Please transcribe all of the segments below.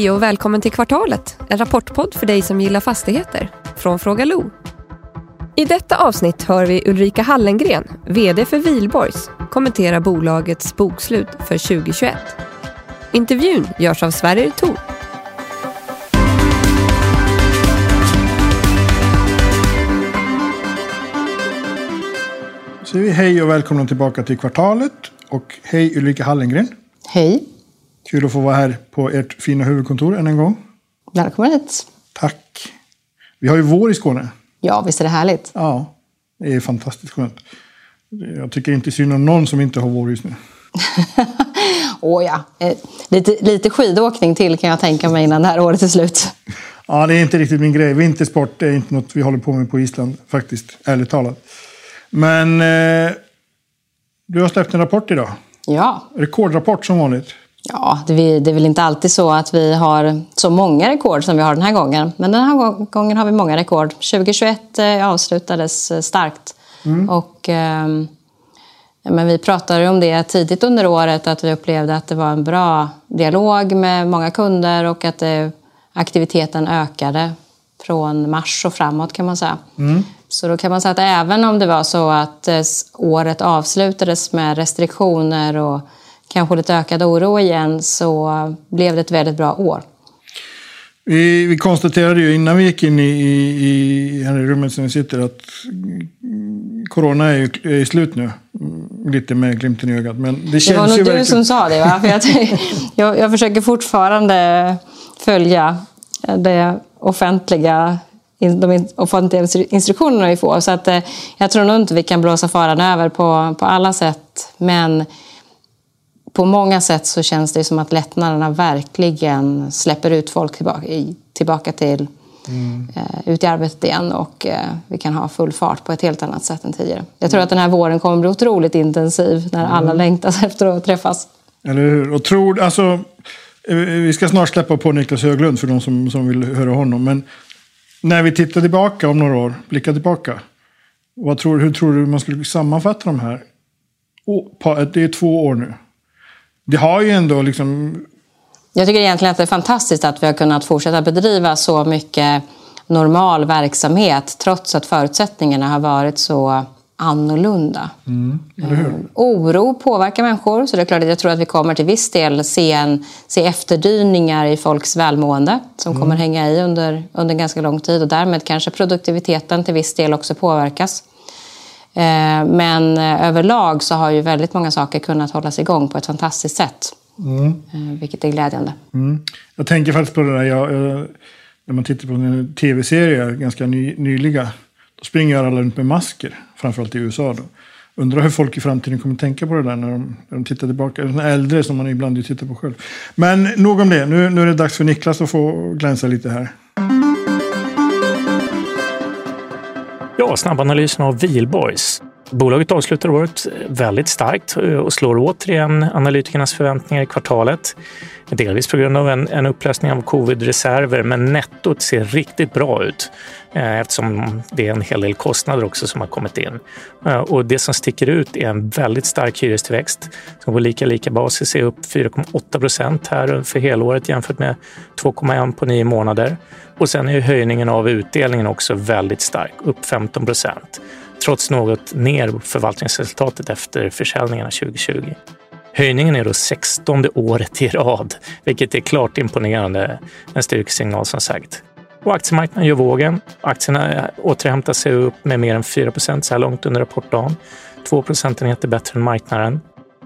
Hej och välkommen till Kvartalet, en rapportpodd för dig som gillar fastigheter, från Fråga Lo. I detta avsnitt hör vi Ulrika Hallengren, VD för Vilborgs, kommentera bolagets bokslut för 2021. Intervjun görs av Sverrir Thor. Så vi hej och välkomna tillbaka till Kvartalet. Och hej Ulrika Hallengren. Hej. Kul att få vara här på ert fina huvudkontor än en gång. Välkommen hit. Tack. Vi har ju vår i Skåne. Ja, visst är det härligt? Ja, det är fantastiskt skönt. Jag tycker inte synd om någon som inte har vår just nu. Åh ja, eh, lite, lite skidåkning till kan jag tänka mig innan det här året är slut. Ja, det är inte riktigt min grej. Vintersport är inte något vi håller på med på Island, faktiskt, ärligt talat. Men eh, du har släppt en rapport idag. Ja. Rekordrapport som vanligt. Ja, det är, det är väl inte alltid så att vi har så många rekord som vi har den här gången. Men den här gången har vi många rekord. 2021 eh, avslutades eh, starkt. Mm. Och, eh, men vi pratade om det tidigt under året, att vi upplevde att det var en bra dialog med många kunder och att det, aktiviteten ökade från mars och framåt kan man säga. Mm. Så då kan man säga att även om det var så att året avslutades med restriktioner och kanske lite ökad oro igen så blev det ett väldigt bra år. Vi, vi konstaterade ju innan vi gick in i, i, här i rummet som vi sitter att corona är, ju, är slut nu. Lite med glimten i ögat. Men det, känns det var nog ju du verkligen... som sa det va? För jag, jag, jag försöker fortfarande följa det offentliga de offentliga instruktionerna vi får. Så att, eh, jag tror nog inte vi kan blåsa faran över på, på alla sätt. Men på många sätt så känns det som att lättnaderna verkligen släpper ut folk tillbaka, tillbaka till mm. eh, ut i arbetet igen och eh, vi kan ha full fart på ett helt annat sätt än tidigare. Jag tror mm. att den här våren kommer bli otroligt intensiv när mm. alla längtar efter att träffas. Eller hur? Och tror, alltså, eh, vi ska snart släppa på Niklas Höglund för de som, som vill höra honom. Men när vi tittar tillbaka om några år, blickar tillbaka. Vad tror, hur tror du man skulle sammanfatta de här? Det är två år nu det har ju ändå liksom... Jag tycker egentligen att det är fantastiskt att vi har kunnat fortsätta bedriva så mycket normal verksamhet trots att förutsättningarna har varit så annorlunda. Mm, um, oro påverkar människor, så det är klart att jag tror att vi kommer till viss del se, en, se efterdyningar i folks välmående som mm. kommer hänga i under, under ganska lång tid och därmed kanske produktiviteten till viss del också påverkas. Eh, men eh, överlag så har ju väldigt många saker kunnat hållas igång på ett fantastiskt sätt. Mm. Eh, vilket är glädjande. Mm. Jag tänker faktiskt på det där, jag, jag, när man tittar på en tv-serie ganska ny, nyliga. Då springer alla runt med masker, framförallt i USA. Då. Undrar hur folk i framtiden kommer tänka på det där när de, när de tittar tillbaka. Äldre som man ibland tittar på själv. Men nog om det. Nu, nu är det dags för Niklas att få glänsa lite här. Ja, snabbanalysen av Wihlborgs. Bolaget avslutar året väldigt starkt eh, och slår återigen analytikernas förväntningar i kvartalet. Delvis på grund av en, en upplösning av covid-reserver, men nettot ser riktigt bra ut eh, eftersom det är en hel del kostnader också som har kommit in. Eh, och det som sticker ut är en väldigt stark hyrestillväxt som på lika lika basis är upp 4,8 procent här för helåret jämfört med 2,1 på nio månader. Och sen är höjningen av utdelningen också väldigt stark, upp 15 procent trots något ner förvaltningsresultatet efter försäljningarna 2020. Höjningen är då 16 året i rad, vilket är klart imponerande. En styrkesignal som sagt. Och aktiemarknaden gör vågen. Aktierna återhämtar sig upp med mer än 4% så här långt under rapportdagen. 2 procentenheter bättre än marknaden.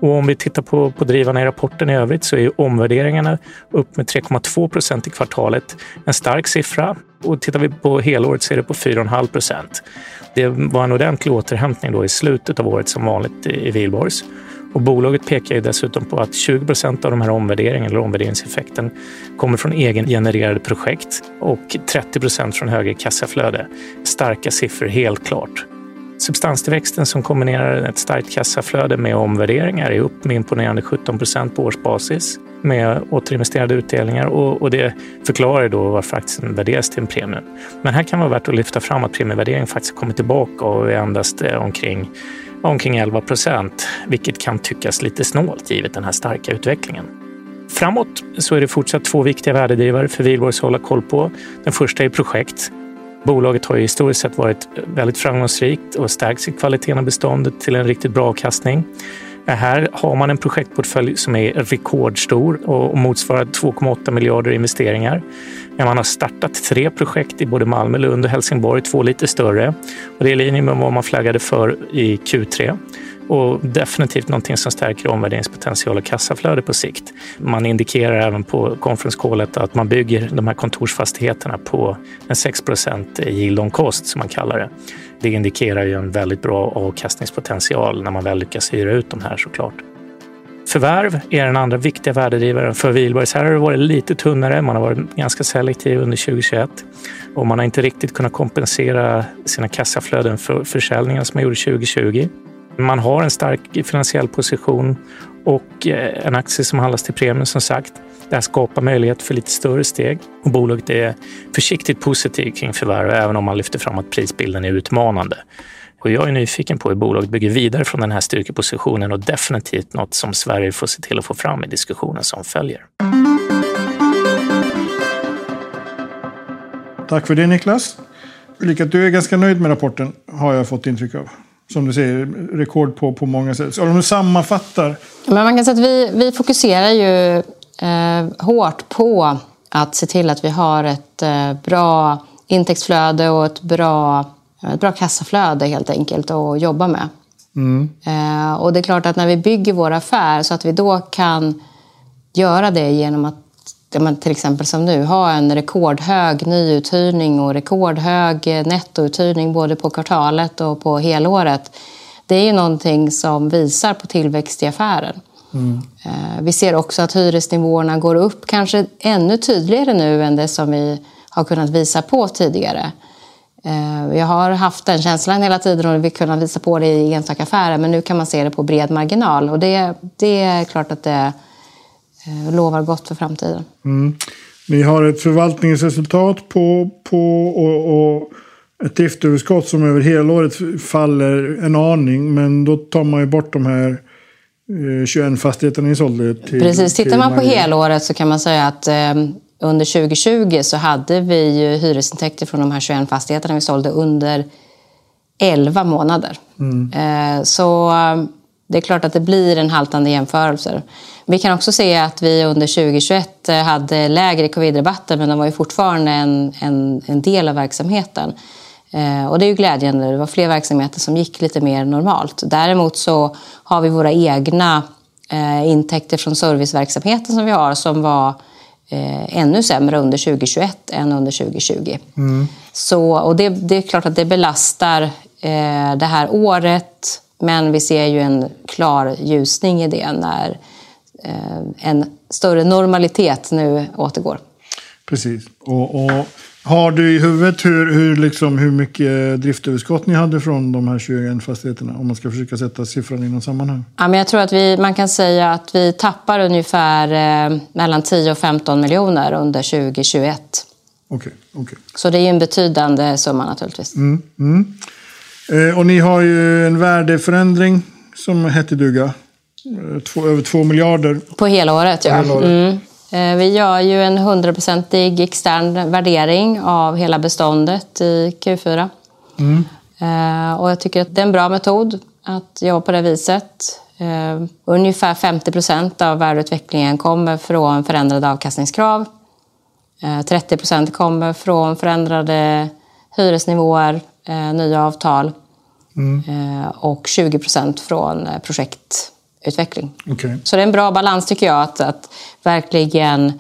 Och om vi tittar på, på drivarna i rapporten i övrigt så är omvärderingarna upp med 3,2 procent i kvartalet. En stark siffra. Och tittar vi på helåret så är det på 4,5 procent. Det var en ordentlig återhämtning då i slutet av året som vanligt i Wihlborgs. Och bolaget pekar ju dessutom på att 20 procent av de här omvärderingarna eller omvärderingseffekten kommer från egengenererade projekt och 30 procent från högre kassaflöde. Starka siffror, helt klart. Substanstillväxten som kombinerar ett starkt kassaflöde med omvärderingar är upp med imponerande 17 procent på årsbasis med återinvesterade utdelningar och, och, det förklarar då varför aktien värderas till en premie. Men här kan vara värt att lyfta fram att premievärderingen faktiskt kommit tillbaka och är endast eh, omkring, omkring 11 procent, vilket kan tyckas lite snålt givet den här starka utvecklingen. Framåt så är det fortsatt två viktiga värdedrivare för Wihlborgs att hålla koll på. Den första är projekt. Bolaget har ju historiskt sett varit väldigt framgångsrikt och stärkt sin kvaliteten av beståndet till en riktigt bra avkastning. Här har man en projektportfölj som är rekordstor och motsvarar 2,8 miljarder investeringar. Man har startat tre projekt i både Malmö, Lund och Helsingborg, två lite större. Och det är i linje med vad man flaggade för i Q3 och definitivt någonting som stärker omvärderingspotential och kassaflöde på sikt. Man indikerar även på conference callet att man bygger de här kontorsfastigheterna på en 6 yield on cost som man kallar det. Det indikerar ju en väldigt bra avkastningspotential när man väl lyckas hyra ut de här såklart. Förvärv är den andra viktiga värdedrivaren för Wihlborgs. Här har det varit lite tunnare. Man har varit ganska selektiv under 2021 och man har inte riktigt kunnat kompensera sina kassaflöden för försäljningen som man gjorde 2020. Man har en stark finansiell position och eh, en aktie som handlas till premium som sagt. Det här skapar möjlighet för lite större steg och bolaget är försiktigt positivt kring förvärv även om man lyfter fram att prisbilden är utmanande. Och jag är nyfiken på hur bolaget bygger vidare från den här styrkepositionen och definitivt något som Sverige får se till att få fram i diskussionen som följer. Tack för det Niklas. Ulrika, du är ganska nöjd med rapporten har jag fått intryck av som du säger, rekord på, på många sätt. Om du sammanfattar? Men man kan säga att vi, vi fokuserar ju eh, hårt på att se till att vi har ett eh, bra intäktsflöde och ett bra, ett bra kassaflöde helt enkelt att jobba med. Mm. Eh, och det är klart att när vi bygger vår affär så att vi då kan göra det genom att till exempel som nu, ha en rekordhög nyuthyrning och rekordhög nettouthyrning både på kvartalet och på helåret. Det är ju någonting som visar på tillväxt i affären. Mm. Vi ser också att hyresnivåerna går upp, kanske ännu tydligare nu än det som vi har kunnat visa på tidigare. Eh, vi har haft den känslan hela tiden och vi har kunnat visa på det i enstaka affärer men nu kan man se det på bred marginal och det, det är klart att det Eh, lovar gott för framtiden. Mm. Ni har ett förvaltningsresultat på, på och, och ett driftöverskott som över helåret faller en aning. Men då tar man ju bort de här 21 eh, fastigheterna ni sålde. Till, Precis, tittar man på helåret så kan man säga att eh, under 2020 så hade vi ju hyresintäkter från de här 21 fastigheterna vi sålde under 11 månader. Mm. Eh, så det är klart att det blir en haltande jämförelse. Vi kan också se att vi under 2021 eh, hade lägre covid-rabatter men de var ju fortfarande en, en, en del av verksamheten. Eh, och det är ju glädjande. Det var fler verksamheter som gick lite mer normalt. Däremot så har vi våra egna eh, intäkter från serviceverksamheten som vi har som var eh, ännu sämre under 2021 än under 2020. Mm. Så, och det, det, är klart att det belastar eh, det här året men vi ser ju en klar ljusning i det när Eh, en större normalitet nu återgår. Precis. Och, och, har du i huvudet hur, hur, liksom, hur mycket driftöverskott ni hade från de här 21 fastigheterna? Om man ska försöka sätta siffran i någon sammanhang. Ja, men jag tror att vi, man kan säga att vi tappar ungefär eh, mellan 10 och 15 miljoner under 2021. Okej. Okay, okay. Så det är en betydande summa naturligtvis. Mm, mm. Eh, och ni har ju en värdeförändring som hette duga. Eh, två, över två miljarder. På hela året, ja. Hela året. Mm. Eh, vi gör ju en hundraprocentig extern värdering av hela beståndet i Q4. Mm. Och jag tycker att det är en bra metod att jobba på det viset. Ungefär 50 procent av värdeutvecklingen kommer från förändrade avkastningskrav. 30 procent kommer från förändrade hyresnivåer, nya avtal. Mm. Och 20 procent från projekt utveckling. Okay. Så det är en bra balans tycker jag att, att verkligen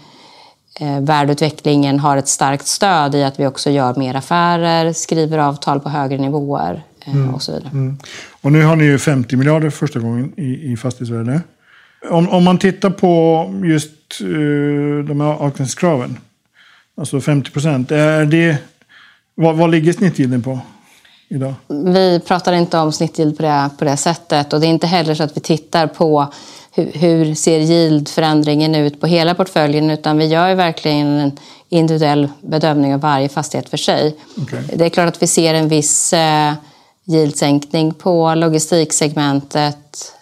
eh, värdeutvecklingen har ett starkt stöd i att vi också gör mer affärer, skriver avtal på högre nivåer eh, mm. och så vidare. Mm. Och nu har ni ju 50 miljarder första gången i, i fastighetsvärde. Om, om man tittar på just uh, de här avkastningskraven, alltså 50 procent, är det, vad, vad ligger snittgilden på? Idag? Vi pratar inte om snittyield på det, på det sättet och det är inte heller så att vi tittar på hur, hur ser yieldförändringen ut på hela portföljen utan vi gör ju verkligen en individuell bedömning av varje fastighet för sig. Okay. Det är klart att vi ser en viss eh, yieldsänkning på logistiksegmentet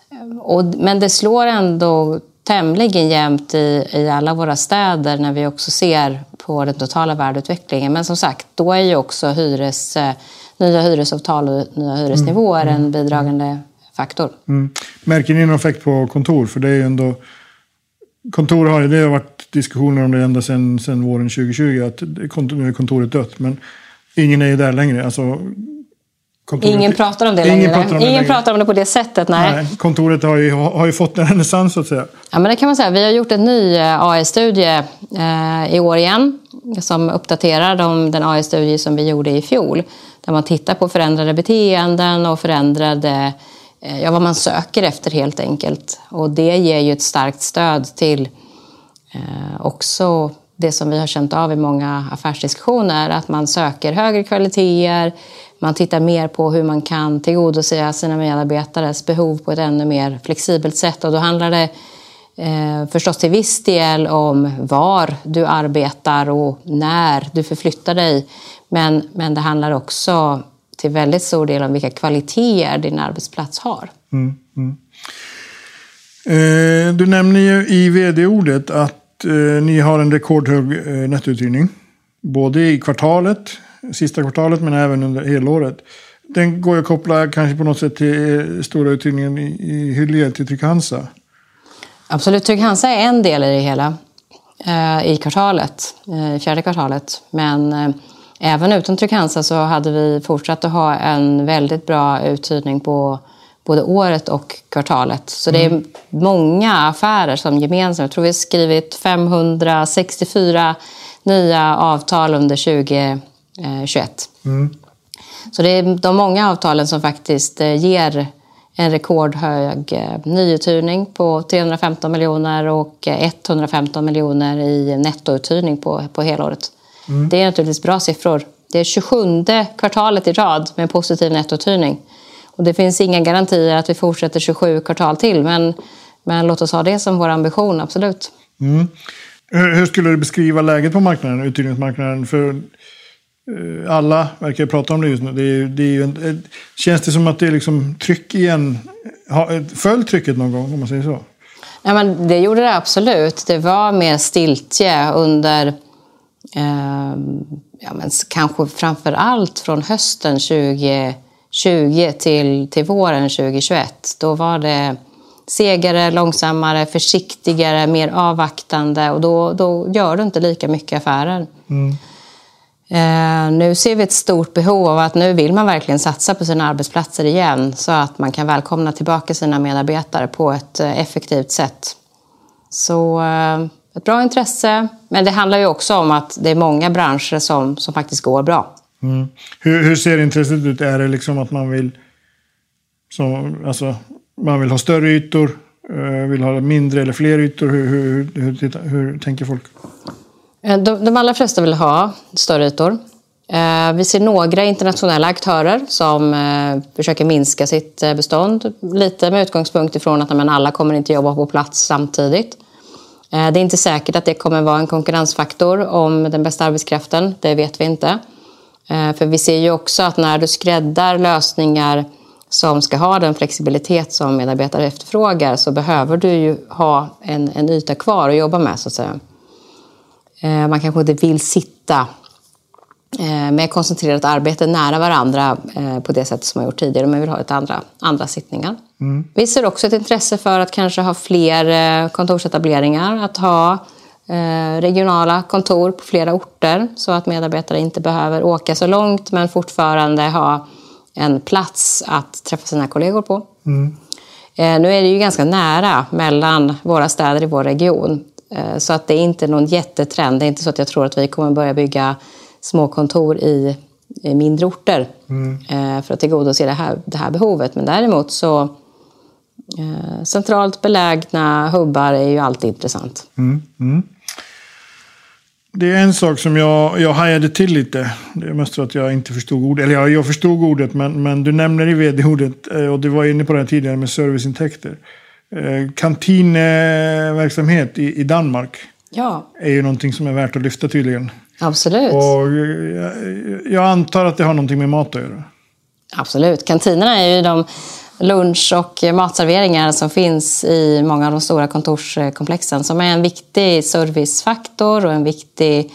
och, men det slår ändå tämligen jämnt i, i alla våra städer när vi också ser på den totala värdeutvecklingen. Men som sagt, då är ju också hyres, eh, nya hyresavtal och nya hyresnivåer Mm. en bidragande faktor. Märker ni någon effekt på kontor? För det är ju ändå... Kontor har ju, det har varit diskussioner om det ända sedan, sedan våren 2020. Att nu är kontoret dött. Men ingen är ju där längre. Alltså, kontoret, Ingen pratar om det Ingen längre. pratar om det Ingen längre. pratar om det på det sättet, nej. Nej, kontoret har ju, har ju fått en renässans så att säga. Ja, men det kan man säga. Vi har gjort en ny eh, AI-studie eh, i år igen som uppdaterar de, den AI-studie som vi gjorde i fjol. Där man tittar på förändrade beteenden och förändrade, eh, ja, vad man söker efter helt enkelt. Och det ger ju ett starkt stöd till eh, också det som vi har känt av i många affärsdiskussioner, att man söker högre kvaliteter, man tittar mer på hur man kan tillgodose sina medarbetares behov på ett ännu mer flexibelt sätt. Och då handlar det eh, förstås till viss del om var du arbetar och när du förflyttar dig. Men, men det handlar också till väldigt stor del om vilka kvaliteter din arbetsplats har. Mm, mm. Eh, du nämner ju i vd-ordet att eh, ni har en rekordhög eh, nettouthyrning. Både i kvartalet, sista kvartalet, men även under helåret. Den går ju att koppla kanske på något sätt till eh, stora uthyrningen i, i Hyllie till Trygg-Hansa. Absolut, Trygg-Hansa är en del i det hela eh, i kvartalet, eh, i fjärde kvartalet. Men eh, även utan Trygg-Hansa så hade vi fortsatt att ha en väldigt bra uthyrning på både året och kvartalet. Så det är många affärer som gemensamt, jag tror vi har skrivit 564 nya avtal under 2021. Så det är de många avtalen som faktiskt ger en rekordhög eh, nyuthyrning på 315 miljoner och eh, 115 miljoner i nettouthyrning på, på helåret. Det är naturligtvis bra siffror. Det är 27 kvartalet i rad med positiv nettouthyrning. Och det finns inga garantier att vi fortsätter 27 kvartal till, men, men låt oss ha det som vår ambition, absolut. Hur, hur skulle du beskriva läget på marknaden, uthyrningsmarknaden? För eh, alla verkar prata om det just nu. Det är, det är en, ett, känns det som att det är liksom tryck igen? Har, föll trycket någon gång, om man säger så? Ja, men det gjorde det absolut. Det var mer stiltje under, eh, ja, men kanske framför allt från hösten 2020 till, till våren 2021. Då var det segare, långsammare, försiktigare, mer avvaktande och då, då gör du inte lika mycket affärer. Eh, Eh, nu ser vi ett stort behov av att nu vill man verkligen satsa på sina arbetsplatser igen så att man kan välkomna tillbaka sina medarbetare på ett eh, effektivt sätt. Så eh, ett bra intresse, men det handlar ju också om att det är många branscher som, som faktiskt går bra. Mm. Hur, hur ser intresset ut? Är det liksom att man vill, som, alltså, man vill ha större ytor? Vill ha mindre eller fler ytor? Hur, hur, hur, hur, hur tänker folk? Eh, de, de allra flesta vill ha större ytor. Eh, Vi ser några internationella aktörer som eh, försöker minska sitt eh, bestånd lite med utgångspunkt ifrån att men, alla kommer inte jobba på plats samtidigt. Eh, Det är inte säkert att det kommer vara en konkurrensfaktor om den bästa arbetskraften. Det vet vi inte. Eh, För vi ser ju också att när du skräddar lösningar som ska ha den flexibilitet som medarbetare efterfrågar så behöver du ju ha en, en yta kvar att jobba med så att säga. Eh, Man kanske inte vill sitta eh, med koncentrerat arbete nära varandra eh, på det sätt som man gjort tidigare. Man vill ha ett andra, andra sittningar. Vi ser också ett intresse för att kanske ha fler kontorsetableringar. Att ha regionala kontor på flera orter så att medarbetare inte behöver åka så långt men fortfarande ha en plats att träffa sina kollegor på. Eh, Nu är det ju ganska nära mellan våra städer i vår region. Eh, Så att det är inte någon jättetrend. Det är inte så att jag tror att vi kommer börja bygga små kontor i, mindre orter eh, för att tillgodose det här, det här behovet. Men däremot så eh, centralt belägna hubbar är ju alltid intressant. Det är en sak som jag, jag hajade till lite. Det är mest för att jag inte förstod ordet. Eller ja, jag förstod ordet, men, men du nämner i vd-ordet, och du var inne på det tidigare med serviceintäkter. Eh, Kantinverksamhet i, i Danmark Ja, är ju någonting som är värt att lyfta tydligen. absolut. Och jag, jag antar att det har någonting med mat att göra. Absolut. Kantinerna är ju de lunch och matserveringar som finns i många av de stora kontorskomplexen som är en viktig servicefaktor och en viktig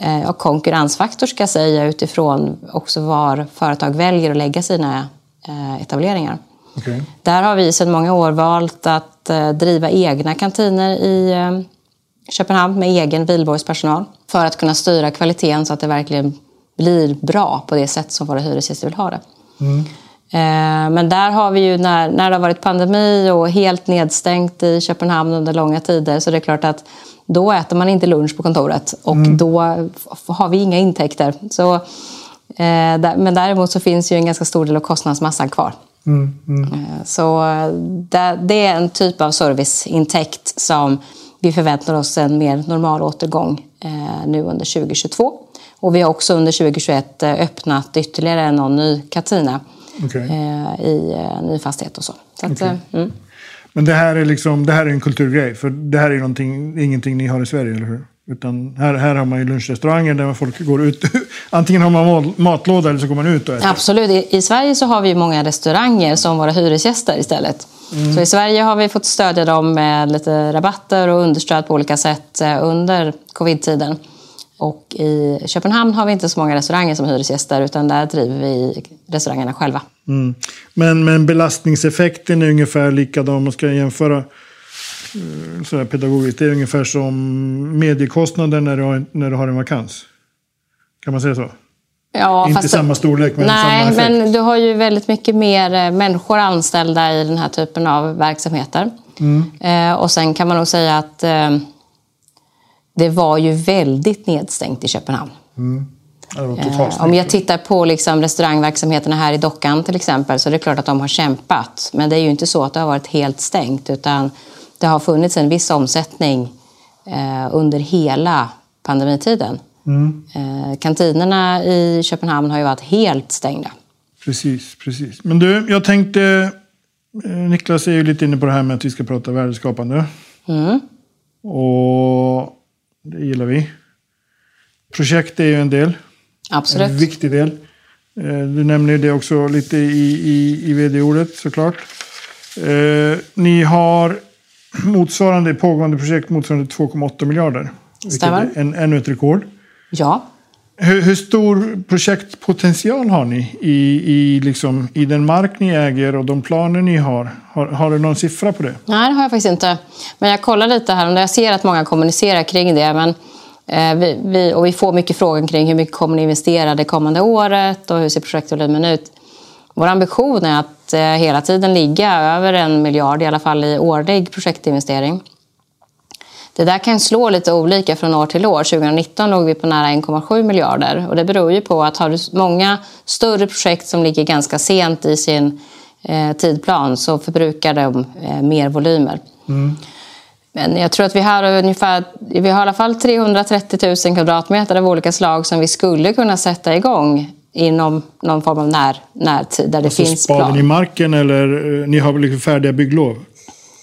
eh, och konkurrensfaktor ska jag säga utifrån också var företag väljer att lägga sina eh, etableringar. Okay. Där har vi sedan många år valt att eh, driva egna kantiner i Köpenhamn med egen Wihlborgs för att kunna styra kvaliteten så att det verkligen blir bra på det sätt som våra hyresgäster vill ha det. Mm. Men där har vi ju när, när det har varit pandemi och helt nedstängt i Köpenhamn under långa tider så det är klart att då äter man inte lunch på kontoret och mm. då har vi inga intäkter. Så, eh, men däremot så finns ju en ganska stor del av kostnadsmassan kvar. Mm. Mm. Eh, så det, det, är en typ av serviceintäkt som vi förväntar oss en mer normal återgång eh, nu under 2022. Och vi har också under 2021 eh, öppnat ytterligare någon ny Katina okay. eh, i eh, ny fastighet och så. så att, okay. mm. Men det här är liksom, det här är en kulturgrej, för det här är någonting, ingenting ni har i Sverige, eller hur? Utan här, här har man ju lunchrestauranger där folk går ut. Antingen har man matlåda eller så går man ut och äter. Absolut. I, I Sverige så har vi många restauranger som våra hyresgäster istället. Mm. Så i Sverige har vi fått stödja dem med lite rabatter och understöd på olika sätt eh, under covid-tiden. Och i Köpenhamn har vi inte så många restauranger som hyresgäster utan där driver vi restaurangerna själva. Mm. Men, men belastningseffekten är ungefär likadan om man ska jämföra eh, så pedagogiskt. Det är ungefär som mediekostnaden när du har, när du har en vakans. Kan man säga så? Ja, inte samma storlek men nej, samma effekt. men du har ju väldigt mycket mer eh, människor anställda i den här typen av verksamheter. Mm. Eh, och sen kan man nog säga att eh, det var ju väldigt nedstängt i Köpenhamn. Mm. Eh, om jag tittar på liksom restaurangverksamheterna här i Dockan till exempel så är det klart att de har kämpat. Men det är ju inte så att det har varit helt stängt utan det har funnits en viss omsättning eh, under hela pandemitiden. Mm. Eh, kantinerna i Köpenhamn har ju varit helt stängda. Precis, precis. Men du, jag tänkte... Niklas är ju lite inne på det här med att vi ska prata värdeskapande. Mm. Och det gillar vi. Projekt är ju en del. Absolut. En viktig del. Eh, du nämner det också lite i, i, i vd-ordet såklart. Eh, ni har motsvarande pågående projekt motsvarande 2,8 miljarder. Stämmer. En, ännu ett rekord. Ja. Hur, hur, stor projektpotential har ni i, i, liksom, i den mark ni äger och de planer ni har? har? Har du någon siffra på det? Nej, det har jag faktiskt inte. Men jag kollar lite här och jag ser att många kommunicerar kring det. Men eh, vi, vi, och vi får mycket frågor kring hur mycket kommer ni investera det kommande året och hur ser projektvolymen ut? Vår ambition är att eh, hela tiden ligga över en miljard i alla fall i årlig projektinvestering. Det där kan slå lite olika från år till år. 2019 låg vi på nära 1,7 miljarder och det beror ju på att har du många större projekt som ligger ganska sent i sin eh, tidplan så förbrukar de eh, mer volymer. Mm. Men jag tror att vi har ungefär, vi har i alla fall 330 000 kvadratmeter av olika slag som vi skulle kunna sätta igång inom någon form av när, närtid där det alltså finns plan. Spaden i marken eller eh, ni har väl liksom färdiga bygglov?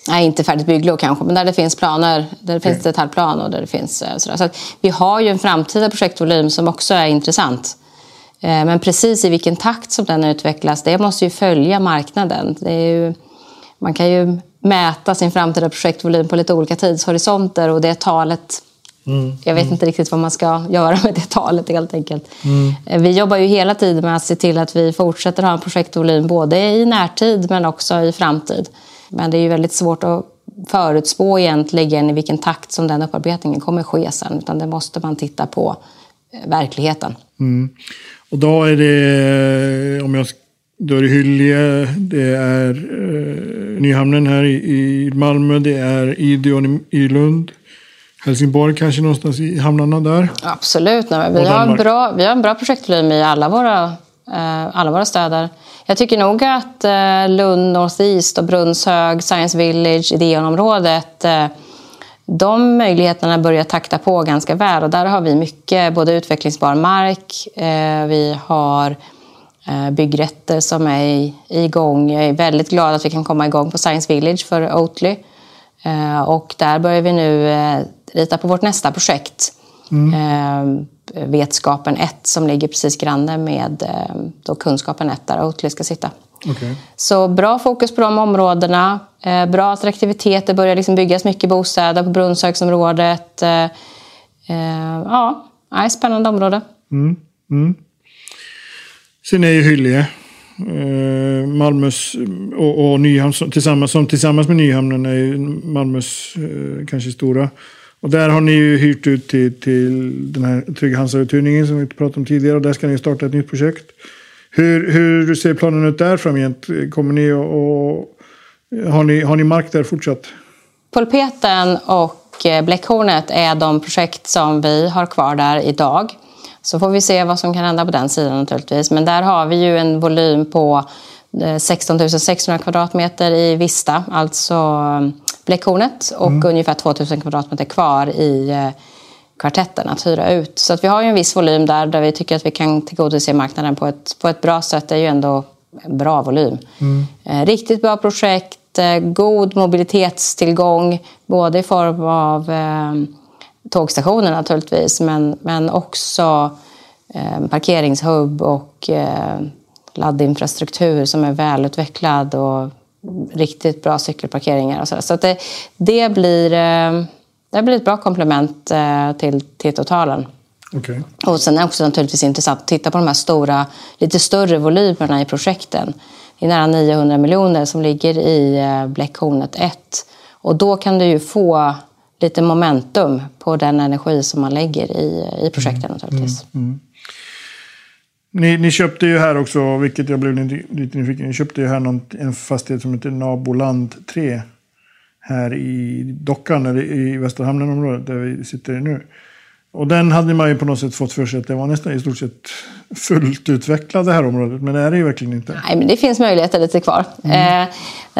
Nej, inte färdigt bygglov kanske, men där det finns planer, där det finns okay. detaljplan och där det finns eh, sådär. Så vi har ju en framtida projektvolym som också är intressant. Eh, men precis i vilken takt som den utvecklas, det måste ju följa marknaden. Ju, man kan ju mäta sin framtida projektvolym på lite olika tidshorisonter och det talet Mm, jag vet mm. inte riktigt vad man ska göra med det talet helt enkelt. Mm. Eh, vi jobbar ju hela tiden med att se till att vi fortsätter ha en projektvolym både i närtid men också i framtid. Men det är ju väldigt svårt att förutspå egentligen i vilken takt som den upparbetningen kommer ske sen. Utan det måste man titta på eh, verkligheten. Mm. Och då är det, om jag då är det Hyllie, det är eh, Nyhamnen här i, i Malmö, det är Ideon i, i Lund. Helsingborg kanske någonstans i hamnarna där? Absolut. Nej, vi, har bra, vi har en bra projektvolym i alla våra, eh, alla våra städer. Jag tycker nog att eh, Lund Northeast och Brunnshög, Science Village, Ideonområdet eh, de möjligheterna börjar takta på ganska väl och där har vi mycket både utvecklingsbar mark, eh, vi har byggrätter som är igång. Jag är väldigt glad att vi kan komma igång på Science Village för Oatly. Och där börjar vi nu rita på vårt nästa projekt. Mm. Vetskapen 1 som ligger precis granne med då Kunskapen 1 där Oatly ska sitta. Okej. Så bra fokus på de områdena. Eh, bra attraktivitet. Det börjar liksom byggas mycket bostäder på Brunnshögsområdet. Eh, eh, ja, nej, spännande område. Sen är ju Hyllie, eh, Malmös och, och Nyhamn tillsammans, som tillsammans med Nyhamnen är ju Malmös eh, kanske stora. Och där har ni ju hyrt ut till, till den här Trygg Hansa-uthyrningen som vi pratade om tidigare. Och där ska ni starta ett nytt projekt. Hur, hur ser planen ut där framgent? Kommer ni och, och har, ni, har ni mark där fortsatt? Pulpeten och eh, Bläckhornet är de projekt som vi har kvar där idag. Så får vi se vad som kan hända på den sidan naturligtvis. Men där har vi ju en volym på 16 600 kvadratmeter i Vista, alltså eh, Bläckhornet och ungefär 2 000 kvadratmeter kvar i eh, kvartetten att hyra ut. Så att vi har ju en viss volym där, där vi tycker att vi kan tillgodose marknaden på ett, på ett bra sätt. Det är ju ändå en bra volym. Eh, riktigt bra projekt, eh, god mobilitetstillgång, både i form av eh, tågstationer naturligtvis, men, men också eh, parkeringshubb och eh, laddinfrastruktur som är välutvecklad och riktigt bra cykelparkeringar och sådär. Så att det, det, blir, eh, det blir ett bra komplement eh, till, till totalen. Okej. Och sen är det också naturligtvis intressant att titta på de här stora, lite större volymerna i projekten. Det är nära 900 miljoner som ligger i eh, Bläckhornet 1. Och då kan du ju få lite momentum på den energi som man lägger i, i projekten naturligtvis. Ni, ni köpte ju här också, vilket jag blev lite nyfiken Ni köpte ju här någon, en fastighet som heter Naboland 3. Här i Dockan, eller i Västra Hamnen-området där vi sitter nu. Och den hade man ju på något sätt fått för sig att det var nästan i stort sett fullt utvecklat det här området. Men det är det ju verkligen inte. Nej, men det finns möjligheter lite kvar. Eh,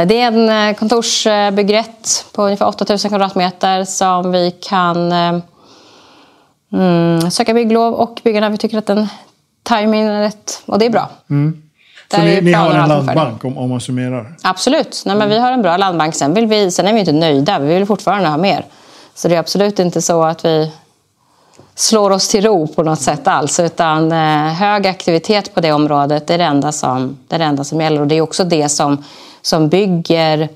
det är en eh, kontorsbyggrätt på ungefär 8000 kvadratmeter som vi kan eh, mm, söka bygglov och bygga när vi tycker att den timingen är rätt. Och det är bra. Så Där ni, är ni har en landbank om, om man summerar. Absolut. Nej, men vi har en bra landbank. Sen, vill vi, sen är vi inte nöjda. Vi vill fortfarande ha mer. Så det är absolut inte så att vi slår oss till ro på något sätt alls. Utan eh, hög aktivitet på det området det är det enda som, det är det enda som gäller. Och det är också det som, som bygger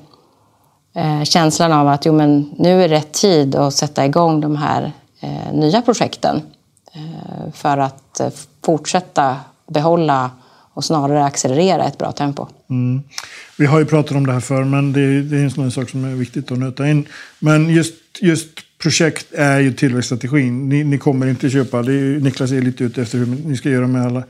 eh, känslan av att jo, men nu är rätt tid att sätta igång de här eh, nya projekten. Eh, för att eh, fortsätta behålla och snarare accelerera ett bra tempo. Vi har ju pratat om det här förr, men det är, det är en sån sak som är viktigt att nöta in. Men just, just projekt är ju tillväxtstrategin. Ni, ni kommer inte köpa, det är, ju- Niklas är lite ute efter hur ni ska göra med alla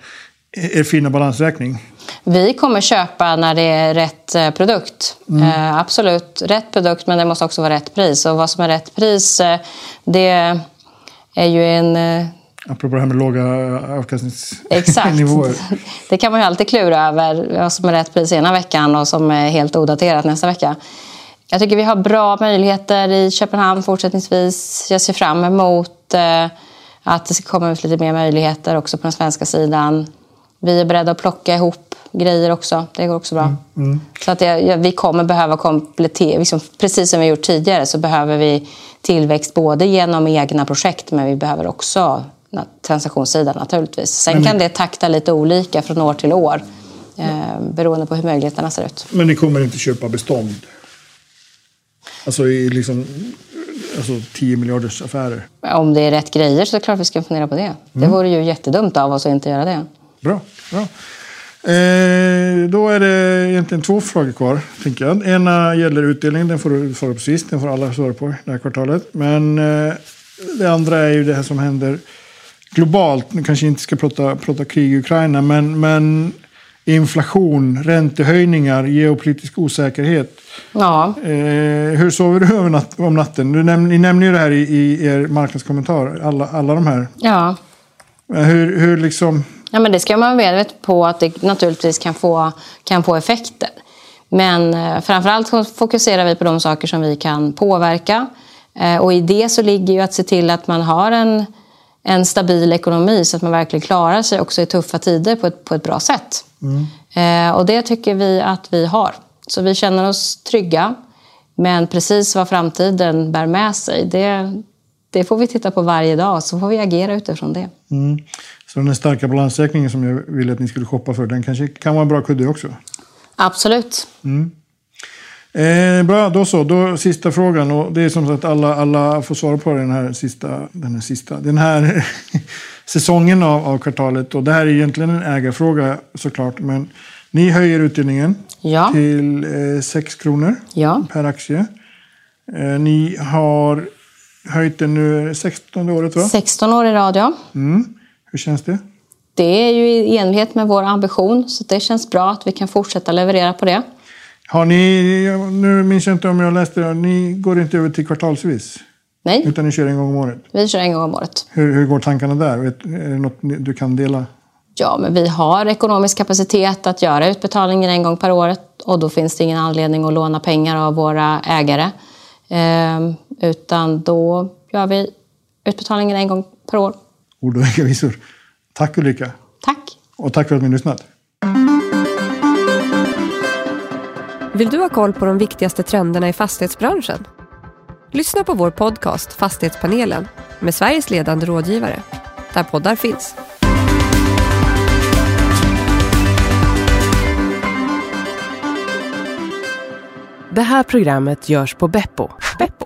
er fina balansräkning. Vi kommer köpa när det är rätt eh, produkt. Eh, absolut, rätt produkt men det måste också vara rätt pris. Och vad som är rätt pris, det är ju en... Eh, Apropå det här med låga exakt. avkastningsnivåer. det kan man ju alltid klura över vad som är rätt pris ena veckan och som är helt odaterat nästa vecka. Jag tycker vi har bra möjligheter i Köpenhamn fortsättningsvis. Jag ser fram emot eh, att det ska komma ut lite mer möjligheter också på den svenska sidan. Vi är beredda att plocka ihop grejer också. Det går också bra. Så att det, vi kommer behöva komplettera, liksom, precis som vi gjort tidigare så behöver vi tillväxt både genom egna projekt men vi behöver också transaktionssidan naturligtvis. Sen kan det takta lite olika från år till år eh, beroende på hur möjligheterna ser ut. Men ni kommer inte köpa bestånd? Alltså i liksom alltså 10 miljarders affärer. Om det är rätt grejer så är det klart vi ska fundera på det. Det vore ju jättedumt av oss att inte göra det. Bra. bra. Eh, då är det egentligen två frågor kvar. Tänker jag. Ena gäller utdelning. Den får du svara på sist. Den får alla svara på det här kvartalet. Men eh, det andra är ju det här som händer globalt. Nu kanske inte ska prata, prata krig i Ukraina. Men, men inflation, räntehöjningar, geopolitisk osäkerhet. Ja, Eh, hur sover du om natten? Du näm, ni nämner ju det här i, i er marknadskommentar. Alla, alla de här. ja. Men Hur, hur liksom... Ja, men det ska man vara medveten på att det naturligtvis kan få, kan få effekter. Men eh, framförallt fokuserar vi på de saker som vi kan påverka. Eh, och i det så ligger ju att se till att man har en, en stabil ekonomi så att man verkligen klarar sig också i tuffa tider på ett, på ett bra sätt. Eh, och det tycker vi att vi har. Så vi känner oss trygga. Men precis vad framtiden bär med sig, det, det får vi titta på varje dag. Så får vi agera utifrån det. Så den starka balansräkningen som jag ville att ni skulle shoppa för, den kanske kan vara en bra kudde också? Absolut. Eh, bra, då så. Då sista frågan. Och det är som sagt alla, alla får svara på den här sista, den här, sista, den här säsongen av, av kvartalet. Och det här är egentligen en ägarfråga såklart. Men ni höjer utdelningen Ja. till eh, 6 kronor Ja. per aktie. Eh, ni har höjt den nu 16 året va? 16 år i radio. Mm. Hur känns det? Det är ju i enlighet med vår ambition, så det känns bra att vi kan fortsätta leverera på det. Har ni, nu minns jag inte om jag läste det, ni går inte över till kvartalsvis? Nej, Utan ni kör en gång om året? vi kör en gång om året. Hur, hur går tankarna där? Är det något du kan dela? Ja, men vi har ekonomisk kapacitet att göra utbetalningen en gång per år och då finns det ingen anledning att låna pengar av våra ägare. Ehm, utan då gör vi utbetalningen en gång per år. Ord och visor. Tack Ulrika. Tack! Och tack för att ni har lyssnat. Vill du ha koll på de viktigaste trenderna i fastighetsbranschen? Lyssna på vår podcast Fastighetspanelen med Sveriges ledande rådgivare, där poddar finns. Det här programmet görs på Beppo. Beppo.